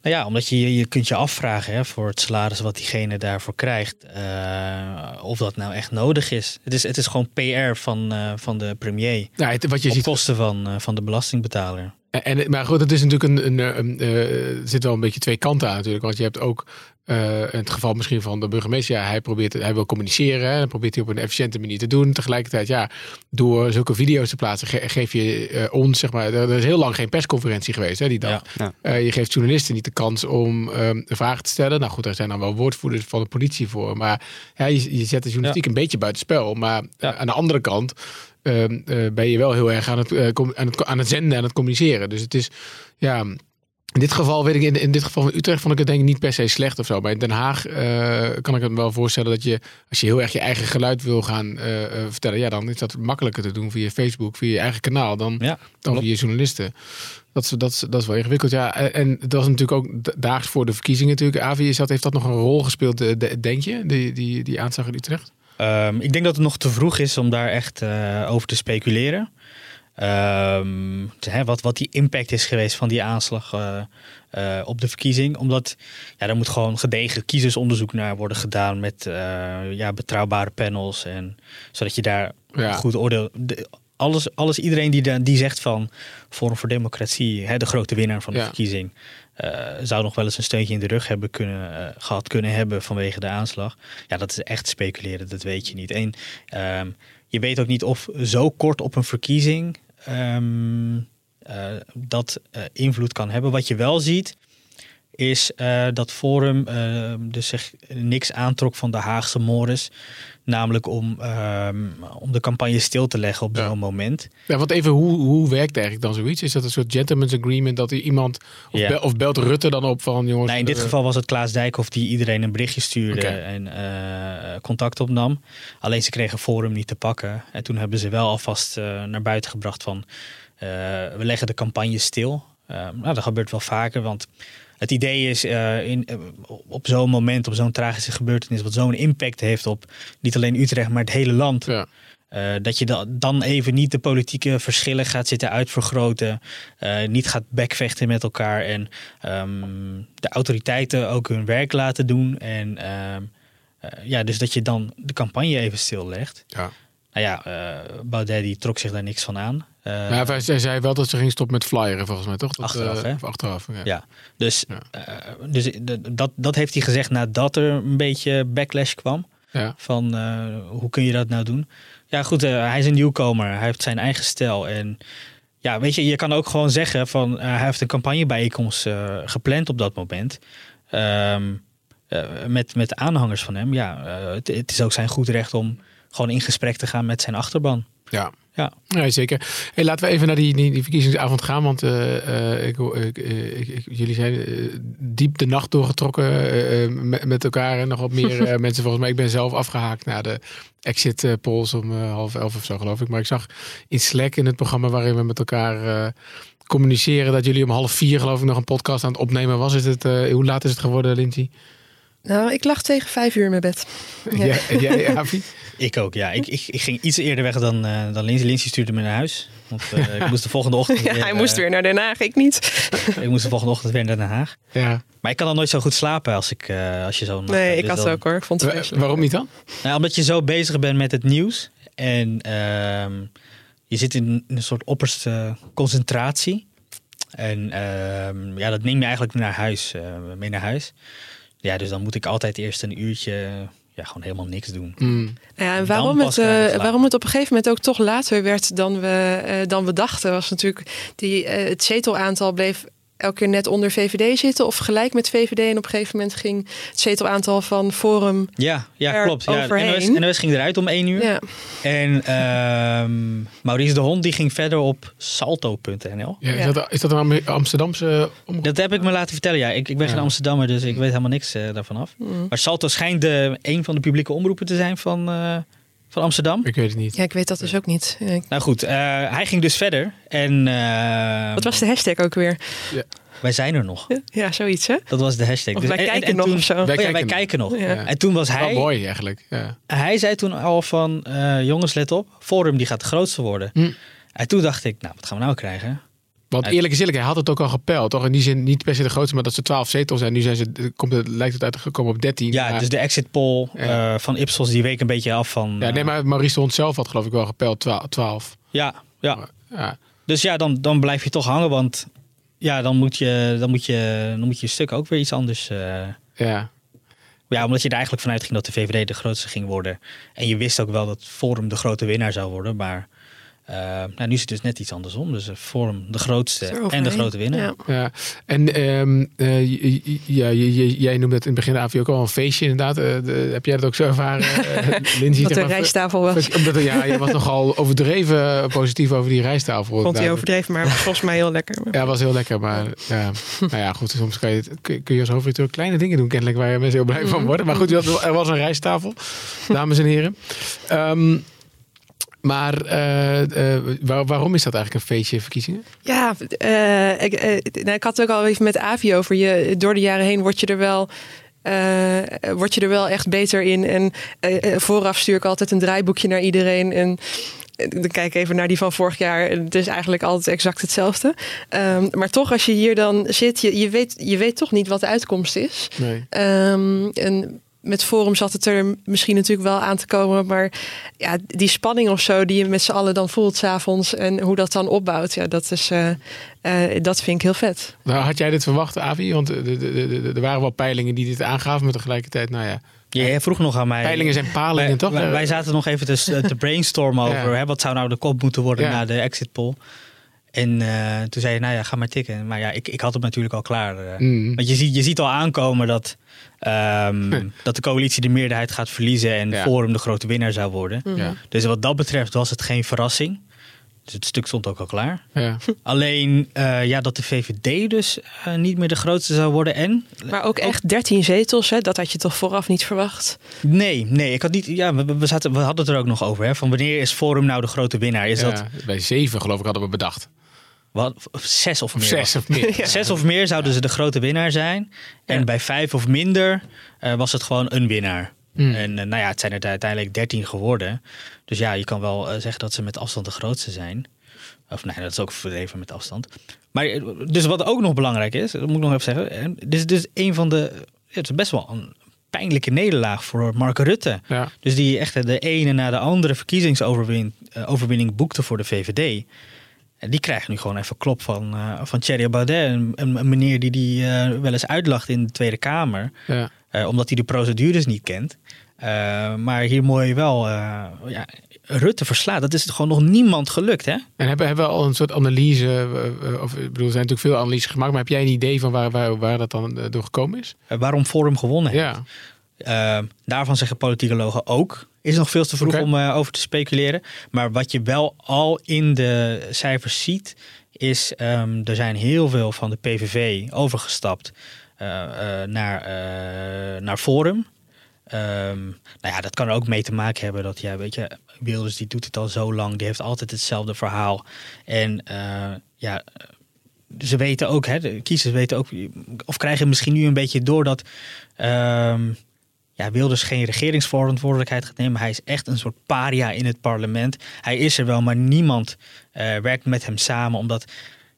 Nou ja, omdat je, je kunt je afvragen hè, voor het salaris wat diegene daarvoor krijgt. eh, of dat nou echt nodig is. Het is, het is gewoon PR van, eh, van de premier. Nou, het- wat je op ziet. kosten van, eh, van de belastingbetaler. En, maar goed, het is natuurlijk een. een, een, er zit wel een beetje twee kanten aan natuurlijk. Want je hebt ook. Eh, in het geval misschien van de burgemeester, ja, hij probeert, hij wil communiceren, dat probeert hij op een efficiënte manier te doen. Tegelijkertijd, ja, door zulke video's te plaatsen, ge- geef je eh, ons, zeg maar, er, is heel lang geen persconferentie geweest, hè, die dag. Ja. Eh, je geeft journalisten niet de kans om ehm, vragen te stellen. Nou goed, er zijn dan wel woordvoerders van de politie voor, maar ja, je, je zet de journalistiek een beetje buitenspel. Maar aan de andere kant ehm, eh, ben je wel heel erg aan het, aan, het, aan het zenden en het communiceren. Dus het is, ja, in dit geval weet ik, in, in dit geval van Utrecht vond ik het denk ik niet per se slecht of zo. Maar in Den Haag eh, kan ik het me wel voorstellen dat je, als je heel erg je eigen geluid wil gaan eh, eh, vertellen, ja, dan is dat makkelijker te doen via Facebook, via je eigen kanaal, dan, Ja, dan via journalisten. Dat is, dat, is, dat is wel ingewikkeld. Ja, en en het was natuurlijk ook da- daags voor de verkiezingen natuurlijk. Avi, is dat, heeft dat nog een rol gespeeld, de- denk je, die, die, die aanslag in Utrecht? Ehm, ik denk dat het nog te vroeg is om daar echt over te speculeren. Ehm, hè, wat, wat die impact is geweest van die aanslag eh, eh, op de verkiezing. Omdat ja, er moet gewoon gedegen kiezersonderzoek naar worden gedaan met eh, ja, betrouwbare panels. En, zodat je daar Ja. een goed oordeel... de- alles, alles, iedereen die, die zegt van Forum voor Democratie, hè, de grote winnaar van de Ja. verkiezing, zou nog wel eens een steuntje in de rug hebben kunnen, eh, gehad kunnen hebben vanwege de aanslag. Ja, dat is echt speculeren, dat weet je niet. En ehm, je weet ook niet of zo kort op een verkiezing ehm, eh, dat eh, invloed kan hebben. Wat je wel ziet, is eh, dat Forum eh, dus zich niks aantrok van de Haagse Morris. Namelijk om, ehm, om de campagne stil te leggen op zo'n moment. Ja, want even, hoe, hoe werkt eigenlijk dan zoiets? Is dat een soort gentleman's agreement dat iemand, of, Ja. of belt Rutte dan op van jongens? Nee, in dit eh, geval was het Klaas Dijkhoff die iedereen een berichtje stuurde en contact opnam. Alleen ze kregen Forum niet te pakken. En toen hebben ze wel alvast naar buiten gebracht van we leggen de campagne stil. Eh, nou, dat gebeurt wel vaker, want het idee is eh, in, eh, op zo'n moment, op zo'n tragische gebeurtenis, wat zo'n impact heeft op niet alleen Utrecht, maar het hele land. Ja. Eh, dat je da- dan even niet de politieke verschillen gaat zitten uitvergroten. niet gaat bekvechten met elkaar. En ehm, de autoriteiten ook hun werk laten doen. En ehm, eh, ja, dus dat je dan de campagne even stillegt. Ja. Nou ja, Baudet die trok zich daar niks van aan. Ja, hij zei wel dat ze ging stoppen met flyeren, volgens mij, toch? Dat, Achteraf, eh, hè? achteraf, ja. Ja, dus, Ja. eh, dus dat, dat heeft hij gezegd nadat er een beetje backlash kwam. Ja. Van hoe kun je dat nou doen? Ja, goed, hij is een nieuwkomer. Hij heeft zijn eigen stijl. En ja, weet je, je kan ook gewoon zeggen van hij heeft een campagnebijeenkomst gepland op dat moment. Ehm, eh, met, met aanhangers van hem. Ja, het, het is ook zijn goed recht om gewoon in gesprek te gaan met zijn achterban. Ja. Ja. Nee, zeker. Hey, laten we even naar die, die, die verkiezingsavond gaan. Want eh, eh, ik, hoor- ik, eh, ik, ik- jullie zijn diep de nacht doorgetrokken met, met elkaar. En nog wat meer mensen volgens mij. Ik ben zelf afgehaakt naar de exit polls om half elf of zo geloof ik. Maar ik zag in Slack in het programma waarin we met elkaar communiceren... dat jullie om half vier geloof ik nog een podcast aan het opnemen was. Is het, hoe laat is het geworden, Lindsay? Nou, ik lag tegen vijf uur in mijn bed. Ja. Jij, jij Avi? Ik ook, ja. Ik, ik, ik ging iets eerder weg dan, eh dan Lindsay. Lindsay stuurde me naar huis. Want eh, ik moest de volgende ochtend Ja, weer, hij moest eh, weer naar Den Haag, ik niet. Ik moest de volgende ochtend weer naar Den Haag. Ja. Maar ik kan dan nooit zo goed slapen als, ik, eh, als je zo... Nee, ik dus had het ook hoor. Ik vond het Wa- waarom niet dan? Nou, omdat je zo bezig bent met het nieuws. En ehm, je zit in een soort opperste concentratie. En ehm, ja, dat neem je eigenlijk naar huis, eh, mee naar huis. Ja, dus dan moet ik altijd eerst een uurtje ja, gewoon helemaal niks doen. Mm. Ja, en waarom het, eh, waarom het op een gegeven moment ook toch later werd dan we, eh, dan we dachten, was natuurlijk die, eh, het zetelaantal bleef elke keer net onder VVD zitten of gelijk met VVD. En op een gegeven moment ging het zetelaantal van Forum. Ja, ja er klopt. Ja, overheen. NOS, NOS ging eruit om één uur. Ja. En ehm, Maurice de Hond die ging verder op salto.nl. Ja, is, dat, is dat een Am- Amsterdamse omroep? Dat heb ik me laten vertellen. Ja, ik, ik ben geen Ja. Amsterdammer, dus ik weet helemaal niks eh, daarvan af. Mm. Maar Salto schijnt de, een van de publieke omroepen te zijn van, eh, van Amsterdam. Ik weet het niet. ja, ik weet dat dus ook niet. Ja, ik- Nou goed, eh, hij ging dus verder. En eh, Wat was de hashtag ook weer? wij zijn er nog. Ja, zoiets hè? Dat was de hashtag. Of Dus- wij en- en- kijken en nog toen- of zo. Oh ja, wij kijken kijken nog. Ja. En toen was Wel hij, mooi eigenlijk. Ja. hij zei toen al van, eh, jongens let op, Forum die gaat de grootste worden. Hm. En toen dacht ik, nou wat gaan we nou krijgen? Want eerlijk is eerlijk, hij had het ook al gepeld. Toch in die zin niet per se de grootste, maar dat ze 12 zetels zijn. Nu zijn ze, komt het, lijkt het uitgekomen op 13. Ja, Maar- dus de exit poll Ja. eh, van Ipsos die week een beetje af van... ja, nee, eh, maar Maurice de Hond zelf had geloof ik wel gepeld 12. 12. ja, ja. Ja. Dus ja, dan, dan blijf je toch hangen, want ja, dan moet je, dan moet je, dan moet je stuk ook weer iets anders. eh, ja. ja, omdat je er eigenlijk vanuit ging dat de VVD de grootste ging worden. En je wist ook wel dat Forum de grote winnaar zou worden, maar eh, nou, nu is het dus net iets andersom. Dus eh, Forum de grootste en de grote winnaar. Ja. Ja, en ehm, eh, ja, jij noemde het in het begin de AVO ook al een feestje inderdaad. Eh, de- heb jij dat ook zo ervaren, eh, Lindsay? Wat zeg de rijsttafel was. Omdat, ja, je was nogal overdreven positief over die rijsttafel. Vond hij inderdaad. overdreven, maar volgens mij heel lekker. Ja, was heel lekker. Maar ja, nou ja, goed. Soms kan je, kun je als hoofdredacteur kleine dingen doen, kennelijk, waar mensen heel blij van worden. Maar goed, er was een rijsttafel, dames en heren. Ehm, maar eh, eh, waar- waarom is dat eigenlijk een feestje verkiezingen? Ja, eh, ik, nou, ik had het ook al even met Avi over. Je, door de jaren heen word je er wel. word je er wel echt beter in. En vooraf stuur ik altijd een draaiboekje naar iedereen. En dan kijk ik even naar die van vorig jaar. En Het is eigenlijk altijd exact hetzelfde. Ehm, maar toch, als je hier dan zit, je, je, weet, je weet toch niet wat de uitkomst is. Nee. Ehm, en met Forum zat het er misschien natuurlijk wel aan te komen. Maar ja, die spanning of zo die je met z'n allen dan voelt s'avonds. En hoe dat dan opbouwt. Ja, dat, is, eh, eh, dat vind ik heel vet. Nou, had jij dit verwacht, Avi? Want er- waren wel peilingen die dit aangaven, maar tegelijkertijd, nou ja. Ja, jij vroeg nog aan mij. Peilingen zijn palingen, wij, toch? Wij, wij zaten nog even te, te brainstormen over Ja. hè, wat zou nou de kop moeten worden Ja. na de exit poll. En eh, toen zei je, nou ja, ga maar tikken. Maar ja, ik, ik had het natuurlijk al klaar. eh. Mm. Want je ziet, je ziet al aankomen dat, ehm, dat de coalitie de meerderheid gaat verliezen en Ja. Forum de grote winnaar zou worden. Ja. Dus wat dat betreft was het geen verrassing. Dus het stuk stond ook al klaar. Ja. Alleen eh, ja, dat de VVD dus eh, niet meer de grootste zou worden. En Maar ook echt 13 zetels, hè? dat had je toch vooraf niet verwacht. nee, nee, ik had niet. Ja, we, we, zaten, we hadden het er ook nog over. Hè, van wanneer is Forum nou de grote winnaar? Is Ja, dat Bij zeven, geloof ik, hadden we bedacht. Wat, zes of meer? zes of meer. Ja. Zes of meer zouden ze de grote winnaar zijn. En Ja. bij vijf of minder eh, was het gewoon een winnaar. Hmm. En eh, nou ja, het zijn er uiteindelijk dertien geworden. Dus ja, je kan wel eh, zeggen dat ze met afstand de grootste zijn. Of nee, dat is ook verdreven met afstand. Maar dus wat ook nog belangrijk is, dat moet ik nog even zeggen. Dit is dus een van de. Het is best wel een pijnlijke nederlaag voor Mark Rutte. Ja. Dus die echt de ene na de andere verkiezingsoverwinning eh, overwinning boekte voor de VVD. En die krijgt nu gewoon even klop van, eh van Thierry Baudet. Een, een, meneer die die eh, wel eens uitlacht in de Tweede Kamer. Ja. eh, omdat hij de procedures niet kent. Maar hier mooi wel ja, Rutte verslaat. Dat is gewoon nog niemand gelukt, hè? En hebben, hebben we al een soort analyse, of ik bedoel, er zijn natuurlijk veel analyses gemaakt, maar heb jij een idee van waar, waar, waar dat dan door gekomen is? Waarom Forum gewonnen heeft. Ja. Daarvan zeggen politicologen ook. Is nog veel te vroeg om eh, over te speculeren. Maar wat je wel al in de cijfers ziet, is ehm, er zijn heel veel van de PVV overgestapt eh, eh, naar, naar Forum. Ehm, nou ja, dat kan er ook mee te maken hebben dat, ja, weet je, Wilders die doet het al zo lang, die heeft altijd hetzelfde verhaal. En ja, ze weten ook, hè, de kiezers weten ook, of krijgen misschien nu een beetje door dat ehm, ja, Wilders geen regeringsverantwoordelijkheid gaat nemen. Hij is echt een soort paria in het parlement. Hij is er wel, maar niemand eh, werkt met hem samen, omdat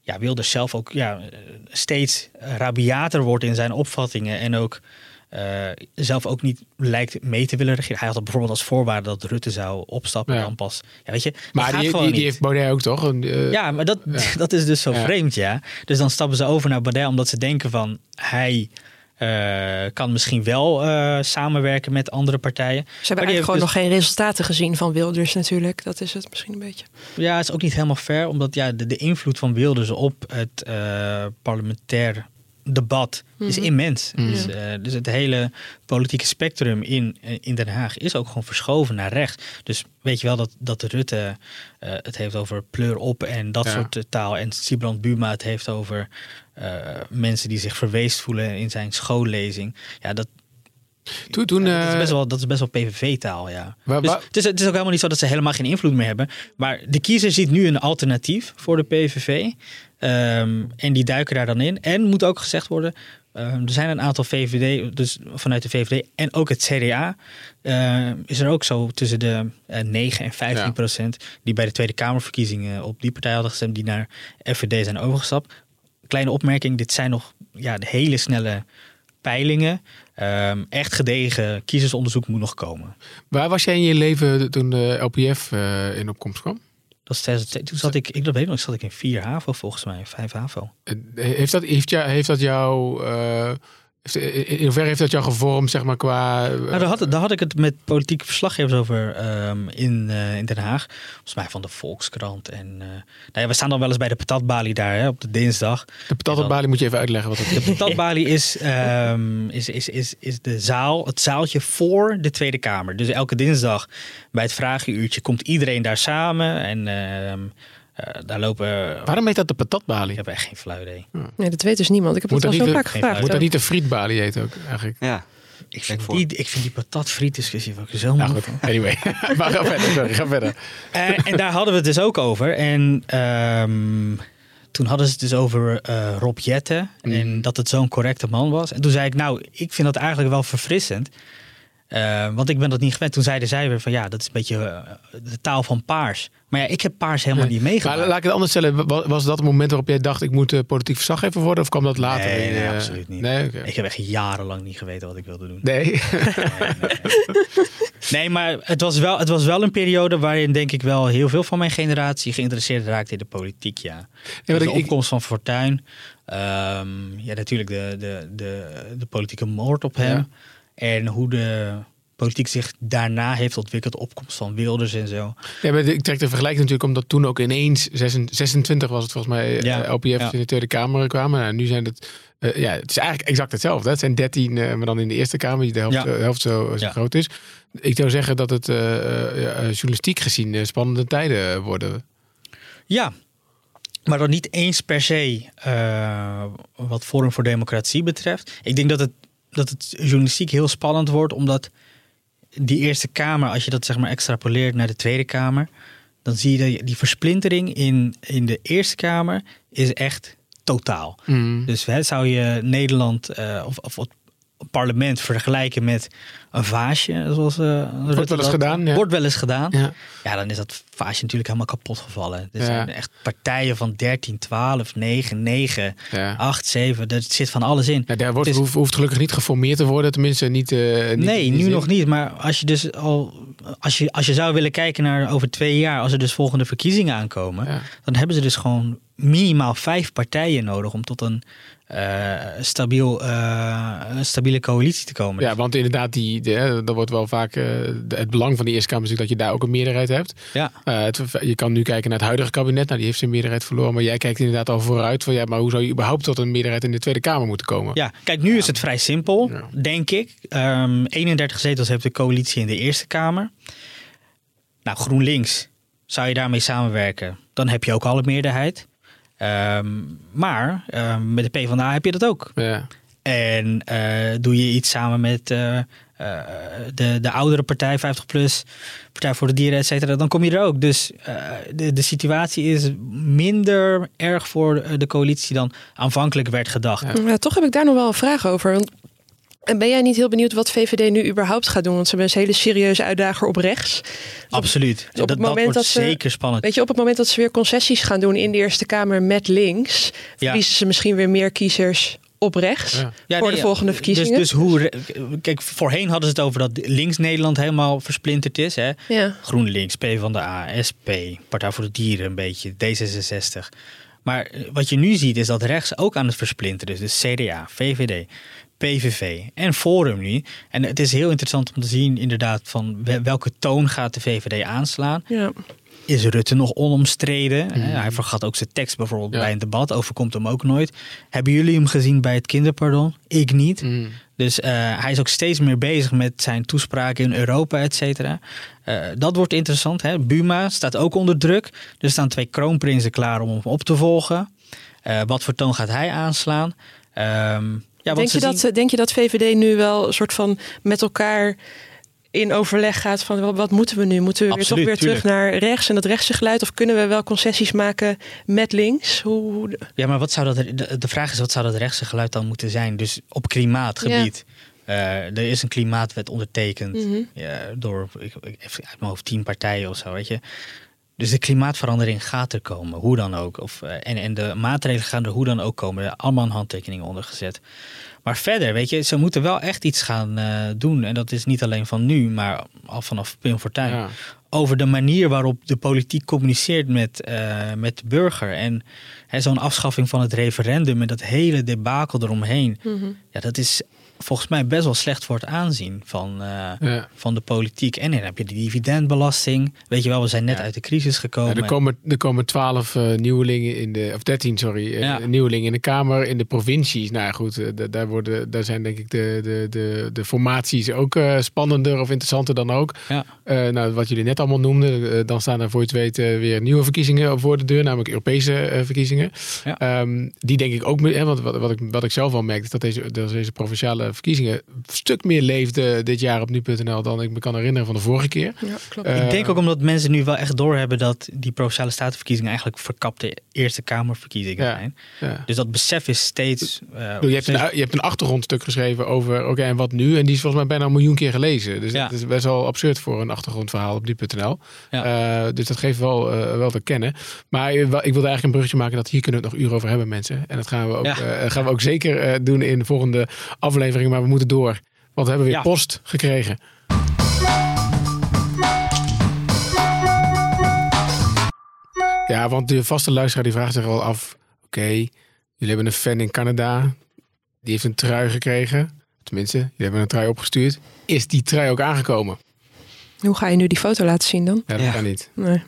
ja, Wilders zelf ook ja, eh, steeds rabiater wordt in zijn opvattingen en ook eh, zelf ook niet lijkt mee te willen regeren. Hij had bijvoorbeeld als voorwaarde dat Rutte zou opstappen Ja. dan pas. Ja, weet je, Maar die, die, die heeft Baudet ook toch? Een, Ja, maar dat, Ja. dat is dus zo vreemd, ja. Dus dan stappen ze over naar Baudet omdat ze denken van hij eh, kan misschien wel eh, samenwerken met andere partijen. Ze hebben eigenlijk gewoon heeft nog geen resultaten gezien van Wilders natuurlijk. Dat is het misschien een beetje. dus- Ja, het is ook niet helemaal fair, omdat ja, de, de invloed van Wilders op het eh, parlementair debat is Mhm. immens. Mhm. Dus, eh, dus het hele politieke spectrum in, eh, in Den Haag is ook gewoon verschoven naar rechts. Dus weet je wel dat, dat Rutte eh, het heeft over pleur op en dat Ja. soort taal. En Sibrand Buma het heeft over eh, mensen die zich verweest voelen in zijn schoollezing. Ja, dat, Toen, toen, ja, dat, is eh, best wel, dat is best wel PVV-taal, ja. Waar- Dus waar- het, is, het is ook helemaal niet zo dat ze helemaal geen invloed meer hebben. Maar de kiezer ziet nu een alternatief voor de PVV. Ehm, en die duiken daar dan in. En moet ook gezegd worden, ehm, er zijn een aantal VVD, dus vanuit de VVD en ook het CDA, ehm, is er ook zo tussen de eh, 9 en 15 Ja. procent die bij de Tweede Kamerverkiezingen op die partij hadden gestemd, die naar FVD zijn overgestapt. Kleine opmerking, dit zijn nog ja, de hele snelle peilingen. Ehm, echt gedegen kiezersonderzoek moet nog komen. waar was jij in je leven toen de LPF eh, in opkomst kwam? Dat is 2002. Toen zat ik, ik dat weet nog, zat ik in 4 HAVO volgens mij, 5 HAVO. Heeft dat, heeft, jou, heeft dat jou... eh, in hoeverre heeft dat jou gevormd, zeg maar, qua... eh, Nou, daar, had, daar had ik het met politieke verslaggevers over ehm, in, eh, in Den Haag. Volgens mij van de Volkskrant. En, eh, nou ja, we staan dan wel eens bij de patatbalie daar hè, op de dinsdag. de patatbalie moet je even uitleggen wat dat is. De patatbalie is, ehm, is, is, is, is de zaal, het zaaltje voor de Tweede Kamer. Dus elke dinsdag bij het vragenuurtje komt iedereen daar samen. En ehm, eh, daar lopen... Waarom heet dat de Ik patatbalie? heb echt geen flauw idee. Nee, dat weet dus niemand. Ik heb Moet het dat al zo niet vaak de- gevraagd. Moet dat ook. niet de frietbalie heet ook, eigenlijk? Ja, Ik vind, die, ik vind die patatfrietdiscussie ook zo Nou goed, anyway. maar ga verder, sorry, ga verder. En, en daar hadden we het dus ook over. En ehm, toen hadden ze het dus over eh, Rob Jetten. En dat het zo'n correcte man was. En toen zei ik, nou, ik vind dat eigenlijk wel verfrissend. Eh, want ik ben dat niet gewend. Toen zeiden zij weer van ja, dat is een beetje eh, de taal van paars. Maar ja, ik heb paars helemaal niet meegemaakt. Maar laat ik het anders stellen. Wa- Was dat het moment waarop jij dacht, ik moet eh, politiek verslaggever worden? Of kwam dat later? Nee, in, nee, absoluut niet. Nee. Ik heb echt jarenlang niet geweten wat ik wilde doen. Nee. Nee, maar het was, wel, het was wel een periode waarin denk ik wel heel veel van mijn generatie geïnteresseerd raakte in de politiek, ja. Dus de opkomst van Fortuyn. ehm, ja, natuurlijk de, de, de, de politieke moord op hem. Ja. En hoe de politiek zich daarna heeft ontwikkeld. De opkomst van Wilders en zo. Ja, maar ik trek de vergelijking natuurlijk omdat toen ook ineens 26 was het volgens mij Ja, eh, LPF ja. in de Tweede Kamer kwamen. Nou, nu zijn het, eh, ja, het is eigenlijk exact hetzelfde. Het zijn 13, eh, maar dan in de Eerste Kamer die de helft, Ja. helft zo, zo groot is. Ik zou zeggen dat het journalistiek gezien spannende tijden worden. Ja, maar dan niet eens per se wat Forum voor Democratie betreft. Ik denk dat het, dat het journalistiek heel spannend wordt, omdat die Eerste Kamer, als je dat zeg maar extrapoleert naar de Tweede Kamer, dan zie je dat die versplintering in, in de Eerste Kamer is echt totaal. Dus hè, zou je Nederland eh, of, of parlement vergelijken met een vaasje, zoals eh, Rutte wel eens dat- gedaan, ja. Wordt wel eens gedaan. Ja. Ja, dan is dat vaasje natuurlijk helemaal kapot gevallen. Er Ja. zijn echt partijen van 13, 12, 9, 9, Ja. 8, 7. Er zit van alles in. Ja, daar wordt, is- hoeft, hoeft gelukkig niet geformeerd te worden, tenminste niet. eh, niet nee, niet nu nog niet. Maar als je dus al. Als je, als je zou willen kijken naar over twee jaar, als er dus volgende verkiezingen aankomen, dan hebben ze dus gewoon minimaal vijf partijen nodig om tot een stabiel, eh, een stabiele coalitie te komen. Ja, want inderdaad, die, hè, dat wordt wel vaak. eh, het belang van de Eerste Kamer is dat je daar ook een meerderheid hebt. Ja. Eh, het, je kan nu kijken naar het huidige kabinet. Nou, die heeft zijn meerderheid verloren. Maar jij kijkt inderdaad al vooruit van ja, maar hoe zou je überhaupt tot een meerderheid in de Tweede Kamer moeten komen? Ja, kijk, nu is het vrij simpel, Ja. denk ik. Ehm 31 zetels heeft de coalitie in de Eerste Kamer. Nou, GroenLinks, zou je daarmee samenwerken, dan heb je ook al een meerderheid. Ehm, maar ehm, met de PvdA heb je dat ook. Ja. En eh, doe je iets samen met eh, eh, de, de oudere partij, 50PLUS, Partij voor de Dieren, et cetera, dan kom je er ook. Dus eh, de, de situatie is minder erg voor de, de coalitie dan aanvankelijk werd gedacht. Ja, toch heb ik daar nog wel een vraag over. Want en ben jij niet heel benieuwd wat VVD nu überhaupt gaat doen? Want ze hebben een hele serieuze uitdager op rechts. Absoluut. op het dat, dat moment wordt dat ze- zeker spannend. Weet je, op het moment dat ze weer concessies gaan doen in de Eerste Kamer met links, Ja. verliezen ze misschien weer meer kiezers op rechts Ja. Ja, voor nee, de volgende dus- verkiezingen. Dus, hoe, re- kijk, voorheen hadden ze het over dat links Nederland helemaal versplinterd is. Hè? ja. GroenLinks, P van de A, SP, Partij voor de Dieren een beetje, D66. Maar eh, wat je nu ziet is dat rechts ook aan het versplinteren is. Dus CDA, VVD, PVV en Forum nu. En het is heel interessant om te zien inderdaad van wel- welke toon gaat de VVD aanslaan. Ja. Is Rutte nog onomstreden? Eh, Hij vergat ook zijn tekst bijvoorbeeld Ja. bij een debat. Overkomt hem ook nooit. Hebben jullie hem gezien bij het kinderpardon? Ik niet. Mm. Dus eh, hij is ook steeds meer bezig met zijn toespraken in Europa, et cetera. Eh, dat wordt interessant. Hè? Buma staat ook onder druk. Er staan twee kroonprinsen klaar om hem op te volgen. Eh, wat voor toon gaat hij aanslaan? Ehm, ja, wat denk, je dat, denk je dat VVD nu wel een soort van met elkaar in overleg gaat van wat, moeten we nu? Moeten we weer toch weer terug naar rechts en dat rechtse geluid? Of kunnen we wel concessies maken met links? Hoe, Ja, maar wat zou dat, de, de vraag is, wat zou dat rechtse geluid dan moeten zijn? Dus op klimaatgebied. Eh, er is een klimaatwet ondertekend Mhm. ja, door ik, ik, even uit mijn hoofd tien partijen of zo, weet je. Dus de klimaatverandering gaat er komen, hoe dan ook. Of, eh, en, en de maatregelen gaan er hoe dan ook komen. Er allemaal een handtekening onder gezet. Maar verder, weet je, ze moeten wel echt iets gaan eh, doen. En dat is niet alleen van nu, maar al vanaf Pim Fortuyn. Ja. Over de manier waarop de politiek communiceert met, eh, met de burger. En zo'n afschaffing van het referendum en dat hele debakel eromheen. Mhm. Ja, dat is volgens mij best wel slecht voor het aanzien van, eh, Ja. van de politiek. En dan heb je de dividendbelasting. Weet je wel, we zijn net uit de crisis Ja, gekomen. er komen er komen twaalf eh, nieuwelingen in de of dertien sorry Ja. nieuwelingen in de kamer in de provincies. Nou goed, da- daar worden daar zijn denk ik de de de, de formaties ook spannender of interessanter dan ook. Nou, wat jullie net allemaal noemden, dan staan er voor je het weet eh, weer nieuwe verkiezingen voor de deur, namelijk Europese verkiezingen. Ehm, die denk ik ook, hè, want wat, wat, ik, wat ik zelf wel merk, is dat deze, dat deze provinciale verkiezingen een stuk meer leefden dit jaar op nu.nl dan ik me kan herinneren van de vorige keer. Ja, klopt. Eh, ik denk ook omdat mensen nu wel echt doorhebben dat die provinciale statenverkiezingen eigenlijk verkapte Eerste Kamerverkiezingen Ja. zijn. ja. Dus dat besef is steeds. eh, Je hebt, een, je hebt een achtergrondstuk geschreven over oké en wat nu. En die is volgens mij bijna een miljoen keer gelezen. Dus Ja. dat is best wel absurd voor een achtergrondverhaal op nu.nl. Ja. Eh, dus dat geeft wel, eh, wel te kennen. Maar eh, ik wilde eigenlijk een bruggetje maken dat hier kunnen we het nog uren over hebben mensen. En dat gaan we ook, Ja. eh, gaan we ook zeker eh, doen in de volgende aflevering. Maar we moeten door. Want we hebben weer Ja. post gekregen. Ja, want de vaste luisteraar die vraagt zich al af. Oké, jullie hebben een fan in Canada. Die heeft een trui gekregen. Tenminste, jullie hebben een trui opgestuurd. Is die trui ook aangekomen? Hoe ga je nu die foto laten zien dan? Ja, dat Ja. kan niet. Nee.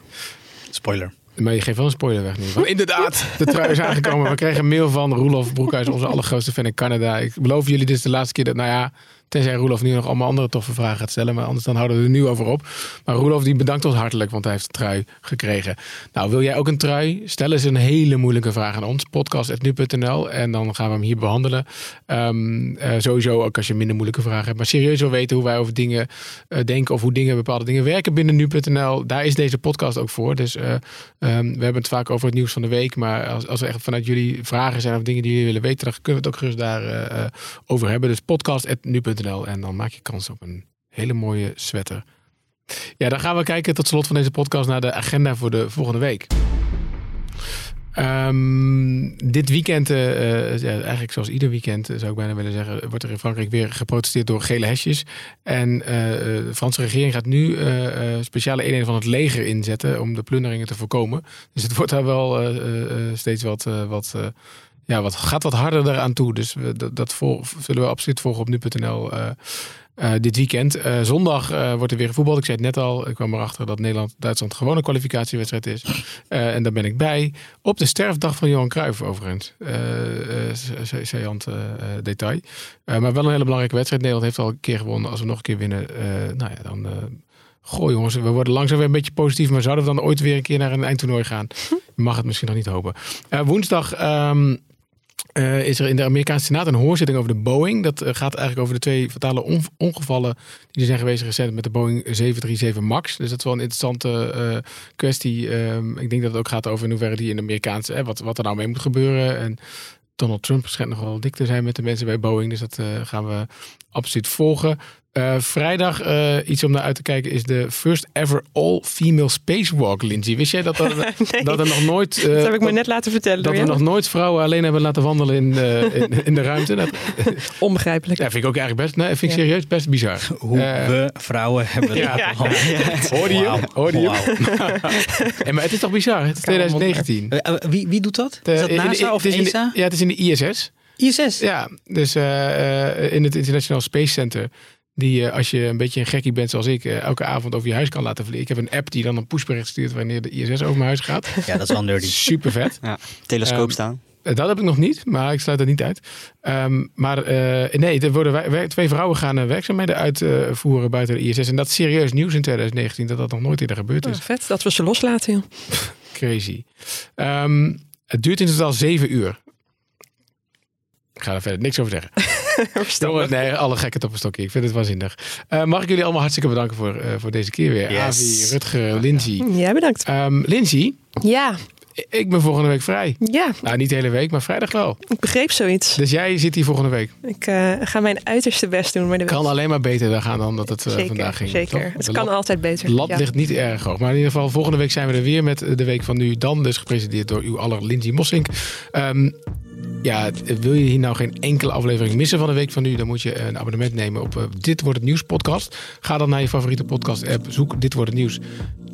Spoiler. Maar je geeft wel een spoiler weg nu. Want inderdaad, de trui is aangekomen. We kregen een mail van Roelof Broekhuis, onze allergrootste fan in Canada. Ik beloof jullie, dit is de laatste keer dat, nou ja, tenzij Roelof nu nog allemaal andere toffe vragen gaat stellen. Maar anders dan houden we er nu over op. Maar Roelof die bedankt ons hartelijk, want hij heeft een trui gekregen. Nou, wil jij ook een trui? Stel eens een hele moeilijke vraag aan ons. Podcast.nu.nl en dan gaan we hem hier behandelen. Ehm, eh, sowieso ook als je minder moeilijke vragen hebt. Maar serieus wil weten hoe wij over dingen eh, denken of hoe dingen, bepaalde dingen werken binnen nu.nl. Daar is deze podcast ook voor. Dus eh, ehm, we hebben het vaak over het nieuws van de week. Maar als, als er echt vanuit jullie vragen zijn of dingen die jullie willen weten, dan kunnen we het ook gerust daar over hebben. Dus podcast.nu.nl en dan maak je kans op een hele mooie sweater. Ja, dan gaan we kijken tot slot van deze podcast naar de agenda voor de volgende week. Ehm, dit weekend, eh, eh, eigenlijk zoals ieder weekend eh, zou ik bijna willen zeggen, wordt er in Frankrijk weer geprotesteerd door gele hesjes. En eh, eh, de Franse regering gaat nu eh, eh, speciale eenheden van het leger inzetten om de plunderingen te voorkomen. Dus het wordt daar wel eh, eh, eh, steeds wat, eh, wat, eh, ja, wat, gaat wat harder eraan toe. Dus we, dat, dat vol- zullen we absoluut volgen op nu.nl. eh, eh, dit weekend. Eh, zondag wordt er weer gevoetbald. Ik zei het net al. Ik kwam erachter dat Nederland-Duitsland gewoon een kwalificatiewedstrijd is. En daar ben ik bij. Op de sterfdag van Johan Cruijff overigens. Eh, eh, eh, eh, detail. Maar wel een hele belangrijke wedstrijd. Nederland heeft al een keer gewonnen. Als we nog een keer winnen, nou ja, dan... Goh jongens, we worden langzaam weer een beetje positief. Maar zouden we dan ooit weer een keer naar een eindtoernooi gaan? Je mag het misschien nog niet hopen. Woensdag... ehm, eh, is er in de Amerikaanse Senaat een hoorzitting over de Boeing. Dat eh, gaat eigenlijk over de twee fatale on- ongevallen die er zijn geweest recent met de Boeing 737 MAX. Dus dat is wel een interessante eh, kwestie. Ehm, ik denk dat het ook gaat over in hoeverre die in de Amerikaanse, eh, wat, wat er nou mee moet gebeuren. En Donald Trump schijnt nog wel dik te zijn met de mensen bij Boeing. Dus dat gaan we absoluut volgen. Uh, vrijdag, uh, iets om naar uit te kijken, is de first ever all-female spacewalk, Lindsay. Wist jij dat, er, nee. dat er nog nooit... Uh, dat heb ik me net laten vertellen. Dat we nog nooit vrouwen alleen hebben laten wandelen in, in, in, de ruimte. Dat, Onbegrijpelijk. Ja, vind ik ook eigenlijk best, nee, vind ik serieus best bizar. Hoe we vrouwen hebben ja. ja. Hoorde je? Hoorde je? Wow. maar het is toch bizar? Het is 2019. wie, wie doet dat? Is dat NASA of ESA? ja, het is in de ISS. ISS? Ja, dus in het International Space Center die uh, als je een beetje een gekkie bent zoals ik, uh, elke avond over je huis kan laten vliegen. Ik heb een app die dan een pushbericht stuurt wanneer de ISS over mijn huis gaat. Ja, dat is wel nerdy. Super vet. Ja, telescoop um, staan. Dat heb ik nog niet, maar ik sluit dat niet uit. Um, maar uh, nee, er worden twee vrouwen gaan werkzaamheden uitvoeren buiten de ISS. En dat is serieus nieuws in 2019, dat dat nog nooit eerder gebeurd is. Oh, vet, dat we ze loslaten. Joh. Crazy. Um, het duurt in totaal zeven uur. Ik ga er verder niks over zeggen. Jongen, nee, alle een stokje. Ik vind het waanzinnig. Uh, mag ik jullie allemaal hartstikke bedanken voor, uh, voor deze keer weer. Yes. Avi, Rutger, Lindsay. Ja, bedankt. Um, Lindsay. Ja. Ik ben volgende week vrij. Ja. Nou, niet de hele week, maar vrijdag wel. Ik begreep zoiets. Dus jij zit hier volgende week? Ik uh, ga mijn uiterste best doen. Maar de kan alleen maar beter gaan dan dat het uh, zeker, vandaag ging. Zeker, toch? het kan altijd beter. De lat ja. ligt niet erg hoog. Maar in ieder geval, volgende week zijn we er weer met de week van nu. Dan dus gepresenteerd door uw aller Lindsay Mossink. Um, ja, wil je hier nou geen enkele aflevering missen van de week van nu, dan moet je een abonnement nemen op uh, Dit Wordt Het Nieuws podcast. Ga dan naar je favoriete podcast app, zoek Dit Wordt Het Nieuws.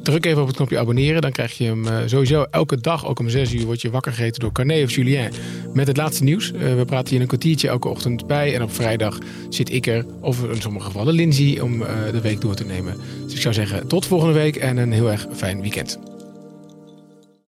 Druk even op het knopje abonneren, dan krijg je hem uh, sowieso elke dag, ook om 6 uur, word je wakker gegeten door Carné of Julien met het laatste nieuws. Uh, we praten hier een kwartiertje elke ochtend bij en op vrijdag zit ik er, of in sommige gevallen Lindsay, om de week door te nemen. Dus ik zou zeggen, tot volgende week en een heel erg fijn weekend.